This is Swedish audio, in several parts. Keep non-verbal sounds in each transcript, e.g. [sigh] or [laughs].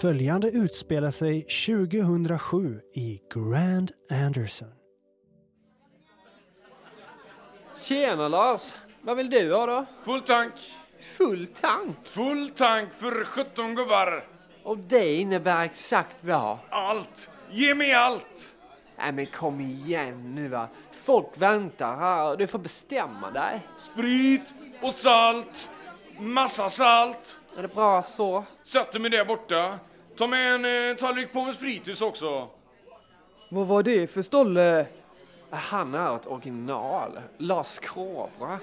Följande utspelar sig 2007 i Grand Anderson. Tjena Lars! Vad vill du ha då? Full tank. Full tank? Full tank för 17 gubbar. Och det innebär exakt vad? Allt. Ge mig allt. Nej men kom igen nu va. Folk väntar här du får bestämma dig. Sprit och salt. Massa salt. Är det bra så? Sätter mig där borta. Ta med en eh, tallrik pommes frites också. Vad var det för stolle? Han är ett original. Lars Kobra.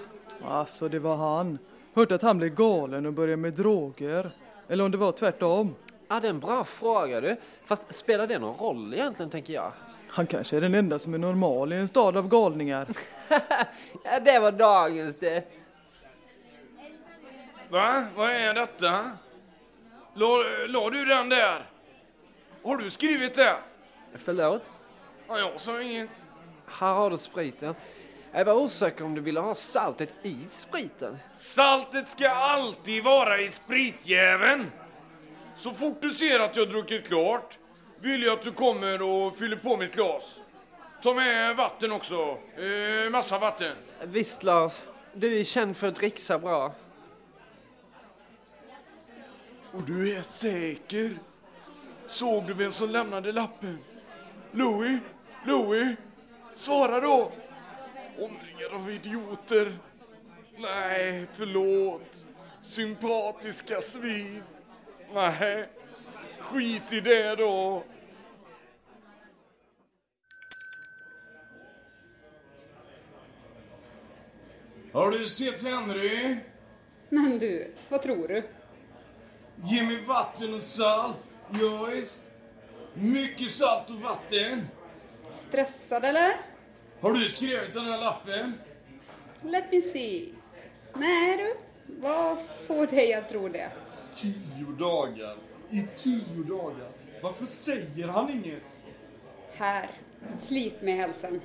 Alltså, det var han. Hört att han blev galen och började med droger. Eller om det var tvärtom. Ja, det är en bra fråga du. Fast spelar det någon roll egentligen tänker jag? Han kanske är den enda som är normal i en stad av galningar. [laughs] ja, det var dagens det. Va? Vad är detta? La, la du den där? Har du skrivit det? Förlåt? Ja, jag sa inget. Här har du spriten. Jag var osäker om du ville ha saltet i spriten. Saltet ska alltid vara i spritjäveln. Så fort du ser att jag druckit klart vill jag att du kommer och fyller på mitt glas. Ta med vatten också. Eh, massa vatten. Visst Lars, du är känd för att dricksa bra. Och du är säker? Såg du vem som lämnade lappen? Louis? Louis? Svara då! Omringad av idioter. Nej, förlåt. Sympatiska svin. Nej, skit i det då. Har du sett Henry? Men du, vad tror du? Ge mig vatten och salt. Joyce. Mycket salt och vatten. Stressad eller? Har du skrivit den här lappen? Let me see. Nej du, vad får dig att tro det? Tio dagar. I tio dagar. Varför säger han inget? Här, slit med hälsan.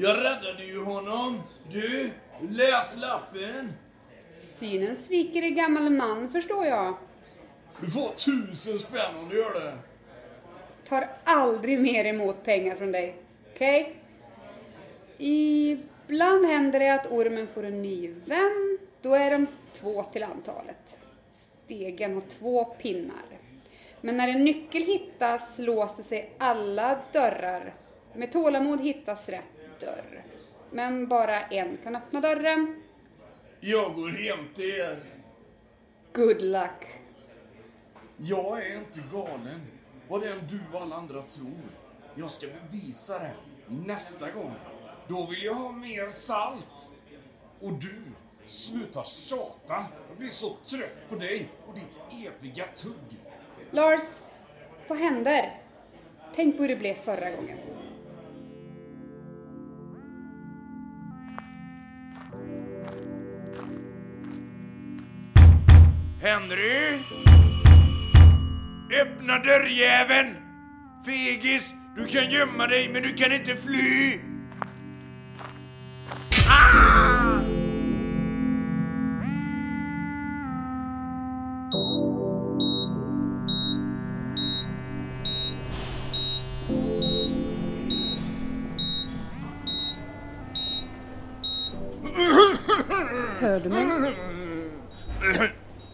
Jag räddade ju honom. Du, läs lappen. Synen sviker en gammal man förstår jag. Du får tusen spänn om du gör det. Tar aldrig mer emot pengar från dig. Okej? Ibland händer det att ormen får en ny vän. Då är de två till antalet. Stegen har två pinnar. Men när en nyckel hittas låser sig alla dörrar. Med tålamod hittas rätt dörr. Men bara en kan öppna dörren. Jag går hem till er. Good luck. Jag är inte galen. Vad det än du och alla andra tror. Jag ska bevisa det. Nästa gång. Då vill jag ha mer salt. Och du, sluta tjata. Jag blir så trött på dig och ditt eviga tugg. Lars, vad händer? Tänk på hur det blev förra gången. Henry! Öppna dörrjäveln! Fegis, du kan gömma dig men du kan inte fly! Ah!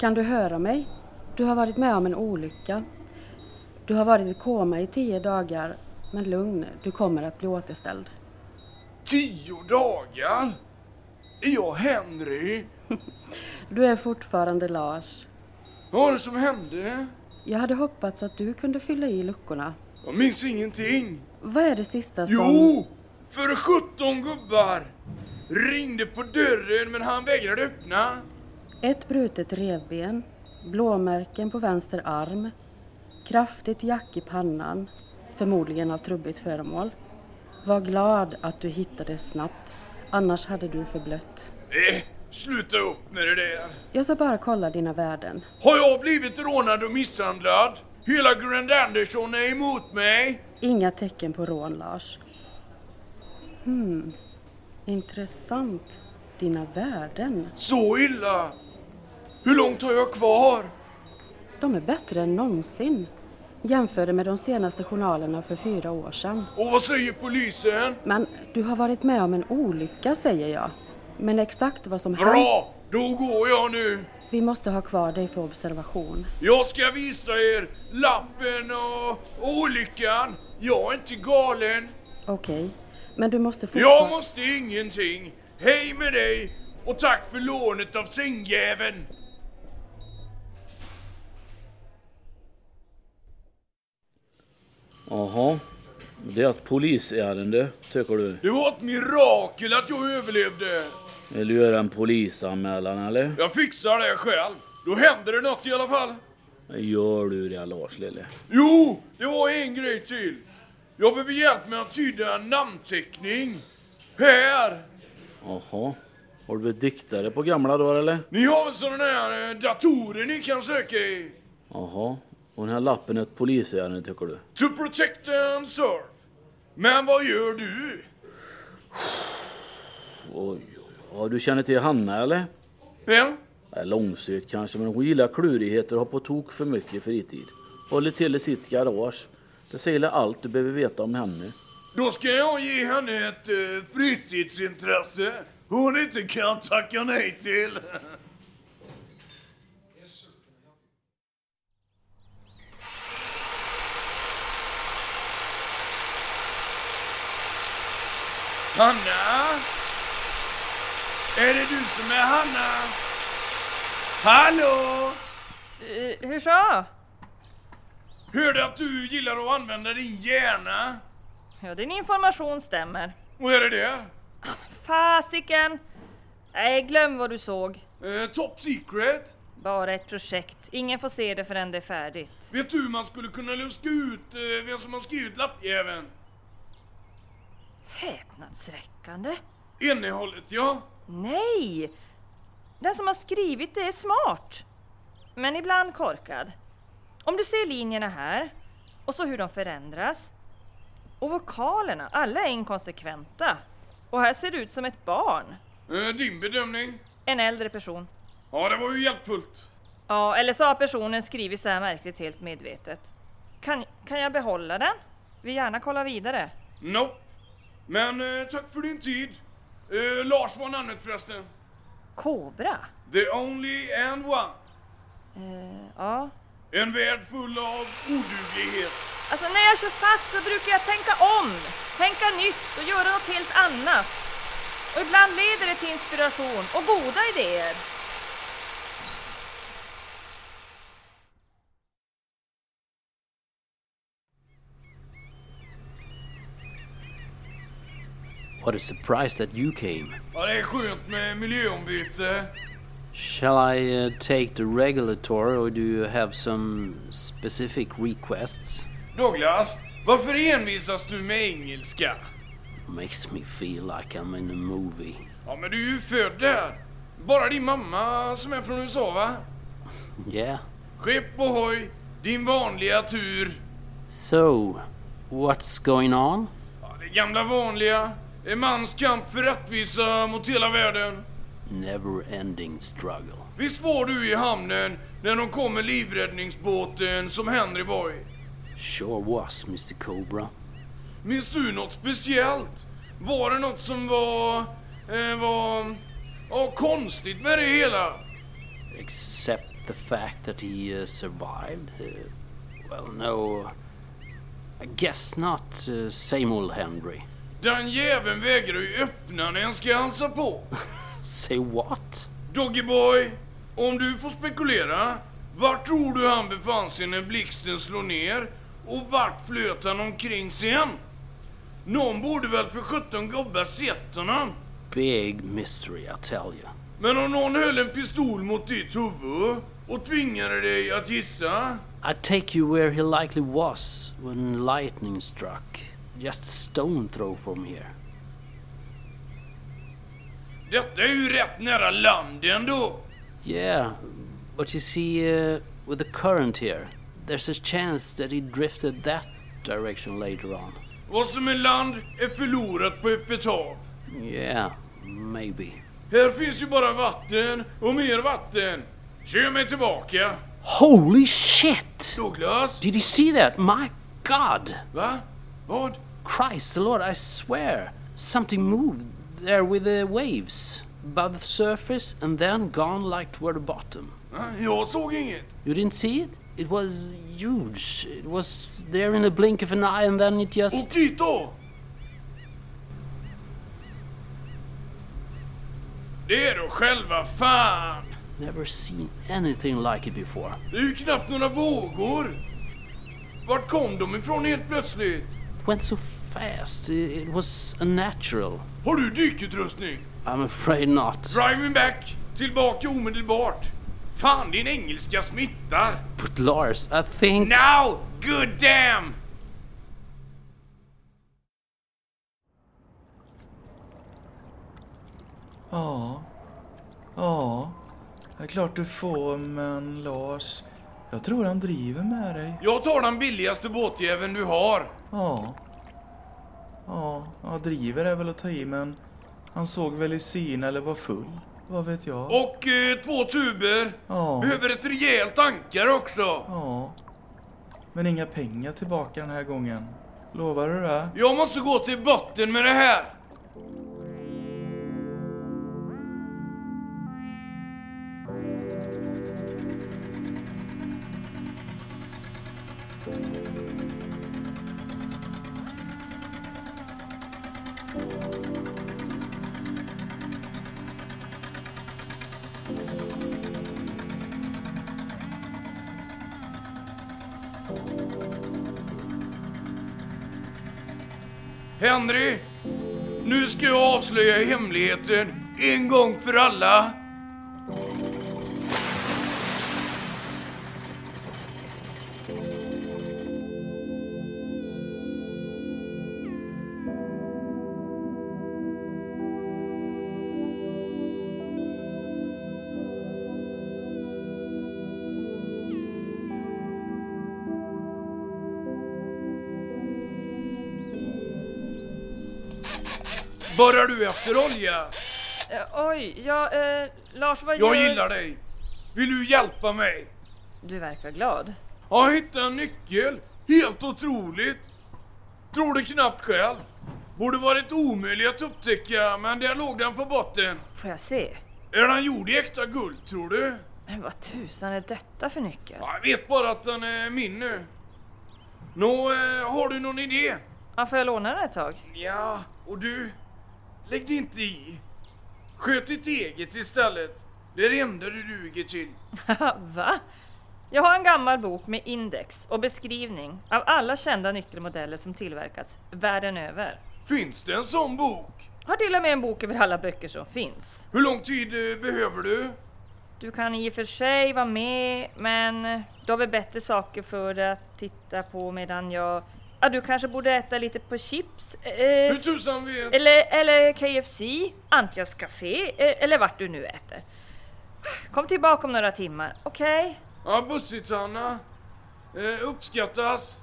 Kan du höra mig? Du har varit med om en olycka. Du har varit i koma i tio dagar, men lugn, du kommer att bli återställd. Tio dagar? Är jag Henry? [laughs] Du är fortfarande Lars. Vad var det som hände? Jag hade hoppats att du kunde fylla i luckorna. Jag minns ingenting. Vad är det sista som... Jo! För 17 gubbar! Ringde på dörren men han vägrade öppna. Ett brutet revben, blåmärken på vänster arm, kraftigt jack i pannan, förmodligen av trubbigt föremål. Var glad att du hittades snabbt, annars hade du förblött. Eh, sluta upp med det där. Jag ska bara kolla dina värden. Har jag blivit rånad och misshandlad? Hela Grand Anderson är emot mig. Inga tecken på rån, Lars. Hmm. Intressant. Dina värden. Så illa! Hur långt har jag kvar? De är bättre än någonsin. Jämför med de senaste journalerna för fyra år sedan. Och vad säger polisen? Men du har varit med om en olycka säger jag. Men exakt vad som hänt... Bra! Då går jag nu. Vi måste ha kvar dig för observation. Jag ska visa er lappen och olyckan. Jag är inte galen. Okej. Men du måste Jag fortfarande... måste ingenting. Hej med dig och tack för lånet av sängjäveln. Jaha. Det är ett polisärende, tycker du? Det var ett mirakel att jag överlevde. Vill du göra en polisanmälan eller? Jag fixar det själv. Då händer det något i alla fall. Gör du det Lars lille? Jo, det var en grej till. Jag behöver hjälp med att tyda en namnteckning. Här! Jaha. Har du blivit diktare på gamla dagar eller? Ni har väl sådana där eh, datorer ni kan söka i? Jaha. Och den här lappen är ett polisärende tycker du? To protect and serve. Men vad gör du? Oj. Ja, du känner till Hanna eller? Ja? Ja, långsökt kanske, men hon gillar klurigheter och har på tok för mycket fritid. Håller till i sitt garage. Det säger allt du behöver veta om henne. Då ska jag ge henne ett eh, fritidsintresse hon inte kan tacka nej till. [laughs] Hanna? Är det du som är Hanna? Hallå? Uh, hur så? Hörde att du gillar att använda din hjärna. Ja, din information stämmer. Och är det där? Fasiken! Nej, glöm vad du såg. Eh, top secret? Bara ett projekt. Ingen får se det förrän det är färdigt. Vet du hur man skulle kunna luska ut eh, vem som har skrivit lappjäveln? Häpnadsväckande. Innehållet ja. Nej! Den som har skrivit det är smart. Men ibland korkad. Om du ser linjerna här, och så hur de förändras. Och vokalerna, alla är inkonsekventa. Och här ser det ut som ett barn. Eh, din bedömning? En äldre person. Ja, det var ju hjälpfullt. Ja, eller så har personen skrivit så här märkligt helt medvetet. Kan, kan jag behålla den? Vill gärna kolla vidare. Nope. Men eh, tack för din tid. Eh, Lars var namnet förresten. Kobra? The only and one. Eh, ja. En värld full av oduglighet. Alltså när jag kör fast så brukar jag tänka om, tänka nytt och göra något helt annat. Och ibland leder det till inspiration och goda idéer. What a surprise that you came. Ja, det är skönt med miljöombyte. Shall I uh, take the regular tour or do you have some specific requests? Douglas, varför envisas du med engelska? Makes me feel like I'm in a movie. Ja, men du är ju född där. Bara din mamma som är från USA, va? [laughs] Yeah. Skepp ohoj, din vanliga tur. So, what's going on? Ja, det gamla vanliga. En mans kamp för rättvisa mot hela världen. Never ending struggle. Visst var du i hamnen när de kom med livräddningsbåten som Henry Boy? Sure was, Mr. Cobra. Minns du något speciellt? Var det något som var... Eh, var... Ja, konstigt med det hela? Except the fact that he uh, survived? Uh, well, no. I guess not uh, same old Henry. Den jäveln vägrar ju öppna när en ska halsa på. [laughs] Say what? Doggy boy, om du får spekulera. Vart tror du han befann sig när blixten slog ner? Och vart flöt han omkring sen? Någon borde väl för sjutton gubbar sett honom? Big mystery, I tell you. Men om någon höll en pistol mot ditt huvud och tvingade dig att gissa? I take you where he likely was when lightning struck. Just a stone throw from here. Detta är ju rätt nära land ändå. Yeah, but you see, uh, with the current here, there's a chance that he drifted that direction later on. Vad som är land är förlorat på öppet hav. Yeah, maybe. Här finns ju bara vatten och mer vatten. Kör mig tillbaka. Holy shit! Douglas? Did you see that? My god! Va? Vad? Christ the Lord, I swear. Something moved there with the waves. Above the surface and then gone like toward the bottom. Jag såg inget. You didn't see it? It was huge. It was there in a blink of an eye and then it just... Dit då! Det är då själva fan! Never seen anything like it before. Det är ju knappt några vågor. Vart kom de ifrån helt plötsligt? Went so fast. It, was unnatural. Har du dykutrustning? I'm afraid not. Drive me back! Tillbaka omedelbart! Fan, din engelska smittar! But Lars, I think... Now! Good damn! Ja. Ja. Det är klart du får, men Lars. Jag tror han driver med dig. Jag tar den billigaste båtjäveln du har. Ja. Ja, ja, driver är väl att ta i, men han såg väl i syn eller var full. Vad vet jag? Och eh, två tuber. Ja. Behöver ett rejält ankare också. Ja. Men inga pengar tillbaka den här gången. Lovar du det? Jag måste gå till botten med det här. Henry, nu ska jag avslöja hemligheten en gång för alla. Borrar du efter olja? Eh, oj, ja, eh, Lars vad Jag gör... gillar dig. Vill du hjälpa mig? Du verkar glad. Jag hittade en nyckel. Helt otroligt. Tror det knappt själv. Borde varit omöjlig att upptäcka, men där låg den på botten. Får jag se? Är den gjord i äkta guld, tror du? Men vad tusan är detta för nyckel? Jag vet bara att den är min nu. Nå, eh, har du någon idé? Ja, får jag låna den ett tag? Ja, och du? Lägg dig inte i. Sköt ditt eget istället. Det är det enda du duger till. [laughs] Va? Jag har en gammal bok med index och beskrivning av alla kända nyckelmodeller som tillverkats världen över. Finns det en sån bok? Har till och med en bok över alla böcker som finns. Hur lång tid eh, behöver du? Du kan i och för sig vara med, men du har väl bättre saker för dig att titta på medan jag... Ja, du kanske borde äta lite på chips? Eh, Hur tusan vet? eller, eller KFC, Antjas Café, eh, eller vart du nu äter. Kom tillbaka om några timmar, okej? Ja, bussigt Hanna. Eh, uppskattas.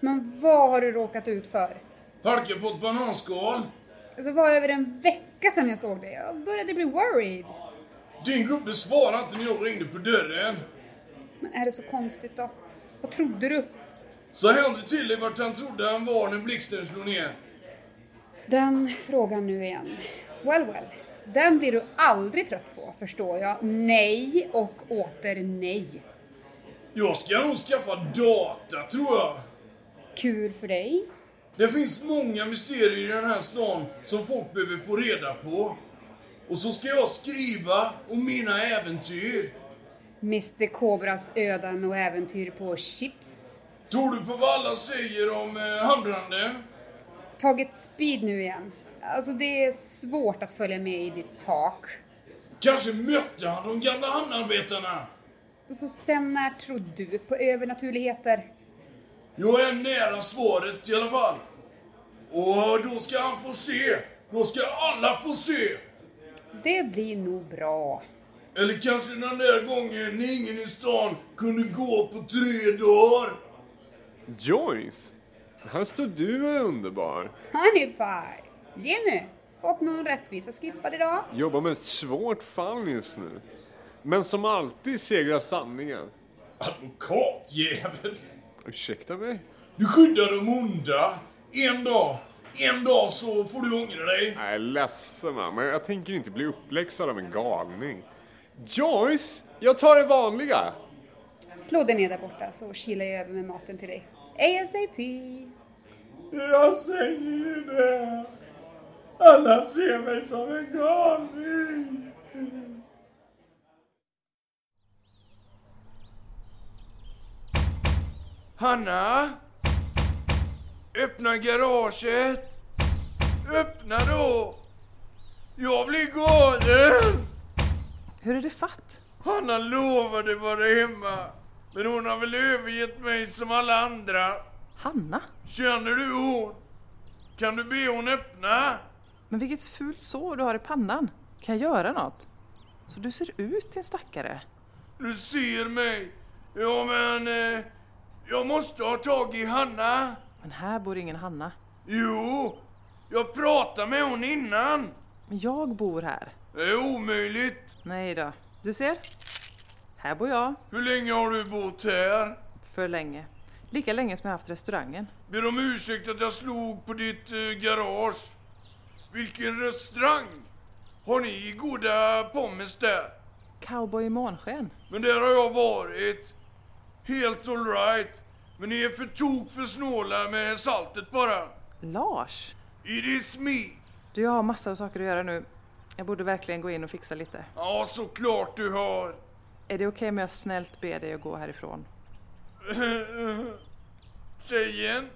Men vad har du råkat ut för? Halka på ett bananskal. Alltså, det var över en vecka sedan jag såg dig. Jag började bli worried. Din gubbe svarade inte när jag ringde på dörren. Men är det så konstigt då? Vad trodde du? Sa Henry till dig vart han trodde han var när blixten slog ner? Den frågan nu igen. Well, well. Den blir du aldrig trött på, förstår jag. Nej och åter nej. Jag ska nog skaffa data, tror jag. Kul för dig. Det finns många mysterier i den här stan som folk behöver få reda på. Och så ska jag skriva om mina äventyr. Mr Kobras öden och äventyr på chips. Tror du på vad alla säger om eh, handbranden? Tagit speed nu igen. Alltså det är svårt att följa med i ditt tak. Kanske mötte han de gamla hamnarbetarna? Så sen när tror du på övernaturligheter? Jag är nära svaret i alla fall. Och då ska han få se. Då ska alla få se. Det blir nog bra. Eller kanske den där gången när ingen i stan kunde gå på tre dagar. Joyce, här står du och är underbar. Honey pie! Jimmy, fått någon rättvisa skippad idag? Jobbar med ett svårt fall just nu. Men som alltid segrar sanningen. Advokatjävel! Ursäkta mig? Du skyddar de onda. En dag, en dag så får du ångra dig. Jag är ledsen va, men jag tänker inte bli uppläxad av en galning. Joyce, jag tar det vanliga. Slå dig ner där borta så kilar jag över med maten till dig. ASAP! Jag säger ju det. Alla ser mig som en galning. Hanna? Öppna garaget. Öppna då. Jag blir galen. Hur är det fatt? Hanna lovade vara hemma. Men hon har väl övergett mig som alla andra. Hanna? Känner du hon? Kan du be hon öppna? Men vilket fult sår du har i pannan. Kan jag göra något? Så du ser ut din stackare. Du ser mig. Ja men... Eh, jag måste ha tag i Hanna. Men här bor ingen Hanna. Jo, jag pratade med hon innan. Men jag bor här. Det är omöjligt. Nej då. Du ser. Här bor jag. Hur länge har du bott här? För länge. Lika länge som jag haft restaurangen. Ber om ursäkt att jag slog på ditt eh, garage. Vilken restaurang! Har ni goda pommes där? Cowboy i månsken. Men där har jag varit. Helt alright. Men ni är för tok för snåla med saltet bara. Lars! It is me. Du, jag har massor av saker att göra nu. Jag borde verkligen gå in och fixa lite. Ja, såklart du har. Är det okej om jag snällt ber dig att gå härifrån? [laughs] Tjejen.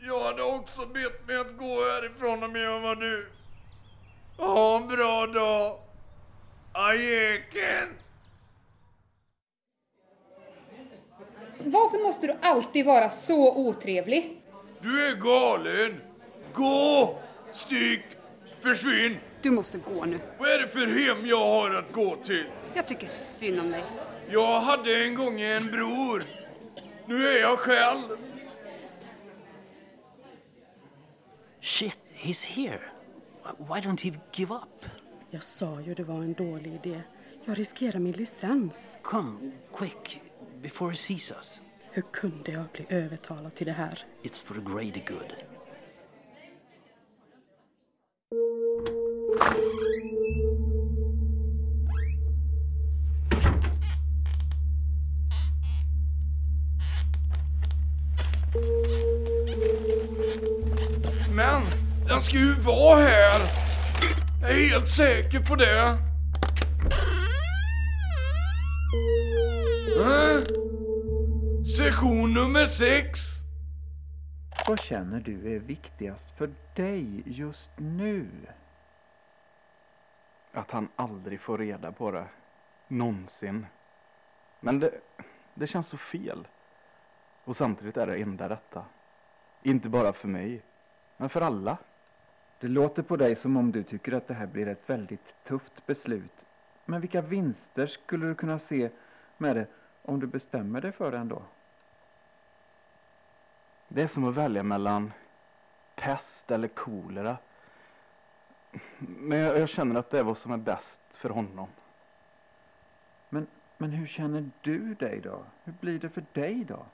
Jag hade också bett mig att gå härifrån om jag var du. Ha en bra dag. Ajeken. Varför måste du alltid vara så otrevlig? Du är galen. Gå! Stick! Försvinn! Du måste gå nu. Vad är det för hem jag har att gå till? Jag tycker synd om dig. Jag hade en gång en bror. Nu är jag själv. Shit, he's here. Why don't he give up? Jag sa ju det var en dålig idé. Jag riskerar min licens. Come, quick, before he sees us. Hur kunde jag bli övertalad till det här? It's for the greater good. Men den ska ju vara här. Jag är helt säker på det. Session nummer sex. Vad känner du är viktigast för dig just nu? Att han aldrig får reda på det. Någonsin. Men det, det känns så fel. Och samtidigt är det enda rätta. Inte bara för mig, men för alla. Det låter på dig som om du tycker att det här blir ett väldigt tufft beslut. Men vilka vinster skulle du kunna se med det om du bestämmer dig för det ändå? Det är som att välja mellan pest eller kolera. Men jag, jag känner att det är vad som är bäst för honom. Men, men hur känner du dig då? Hur blir det för dig då?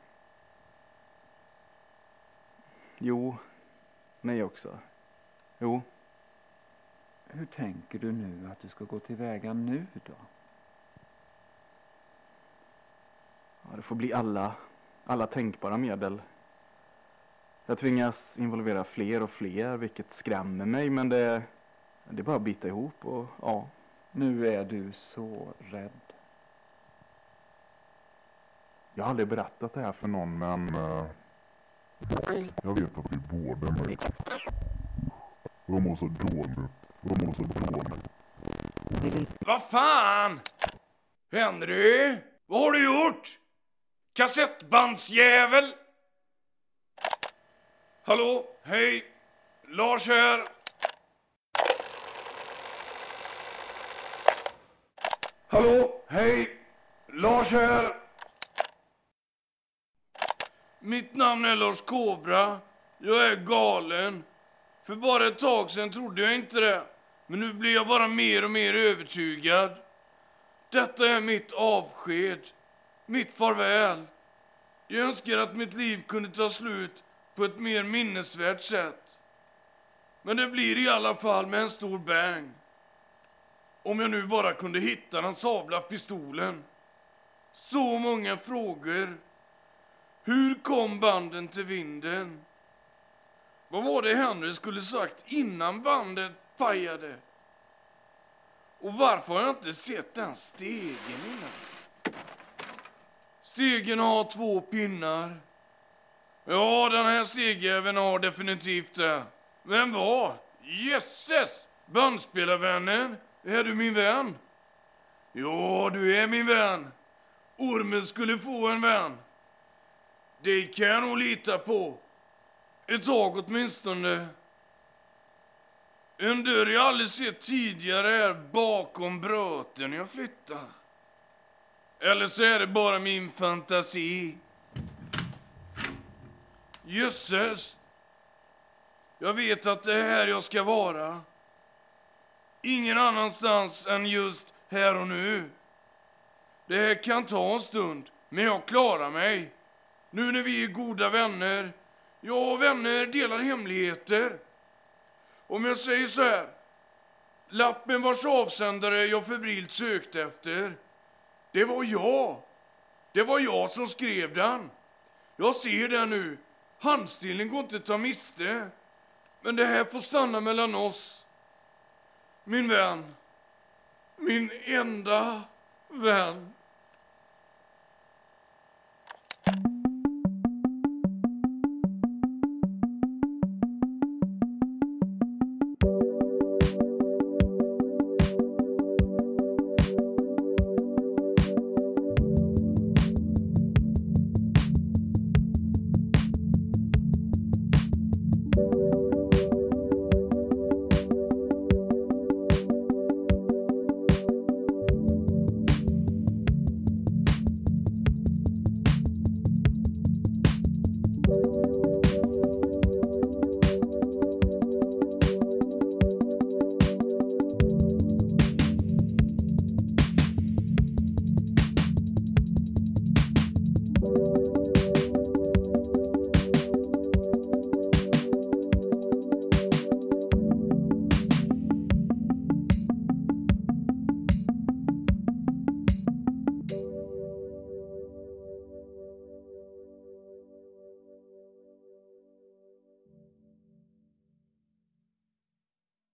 Jo, mig också. Jo. Hur tänker du nu att du ska gå tillväga nu då? Ja, det får bli alla, alla tänkbara medel. Jag tvingas involvera fler och fler, vilket skrämmer mig, men det, det är bara att bita ihop och ja. Nu är du så rädd. Jag har aldrig berättat det här för någon, men eh, jag vet att vi båda mår. Jag mår så dåligt. Jag mår så dåligt. Vad fan! Henry! Vad har du gjort? Kassettbandsjävel! Hallå? Hej! Lars här. Hallå? Hej! Lars här. Mitt namn är Lars Kobra. Jag är galen. För bara ett tag sen trodde jag inte det. Men nu blir jag bara mer och mer övertygad. Detta är mitt avsked. Mitt farväl. Jag önskar att mitt liv kunde ta slut på ett mer minnesvärt sätt. Men det blir i alla fall med en stor bang. Om jag nu bara kunde hitta den sabla pistolen. Så många frågor. Hur kom banden till vinden? Vad var det Henry skulle sagt innan bandet pajade? Och varför har jag inte sett den stegen innan? Stegen har två pinnar. Ja, den här stegjäveln har definitivt det. Vem var? Jösses! Bandspelarvännen, är du min vän? Ja, du är min vän. Ormen skulle få en vän. Det kan jag nog lita på. Ett tag åtminstone. En dörr jag aldrig sett tidigare är bakom bröten jag flyttar. Eller så är det bara min fantasi. Jösses! Jag vet att det är här jag ska vara. Ingen annanstans än just här och nu. Det här kan ta en stund, men jag klarar mig. Nu när vi är goda vänner. Jag och vänner delar hemligheter. Om jag säger så här. Lappen vars avsändare jag febrilt sökte efter. Det var jag. Det var jag som skrev den. Jag ser den nu. Handstilen går inte att ta miste. Men det här får stanna mellan oss. Min vän. Min enda vän.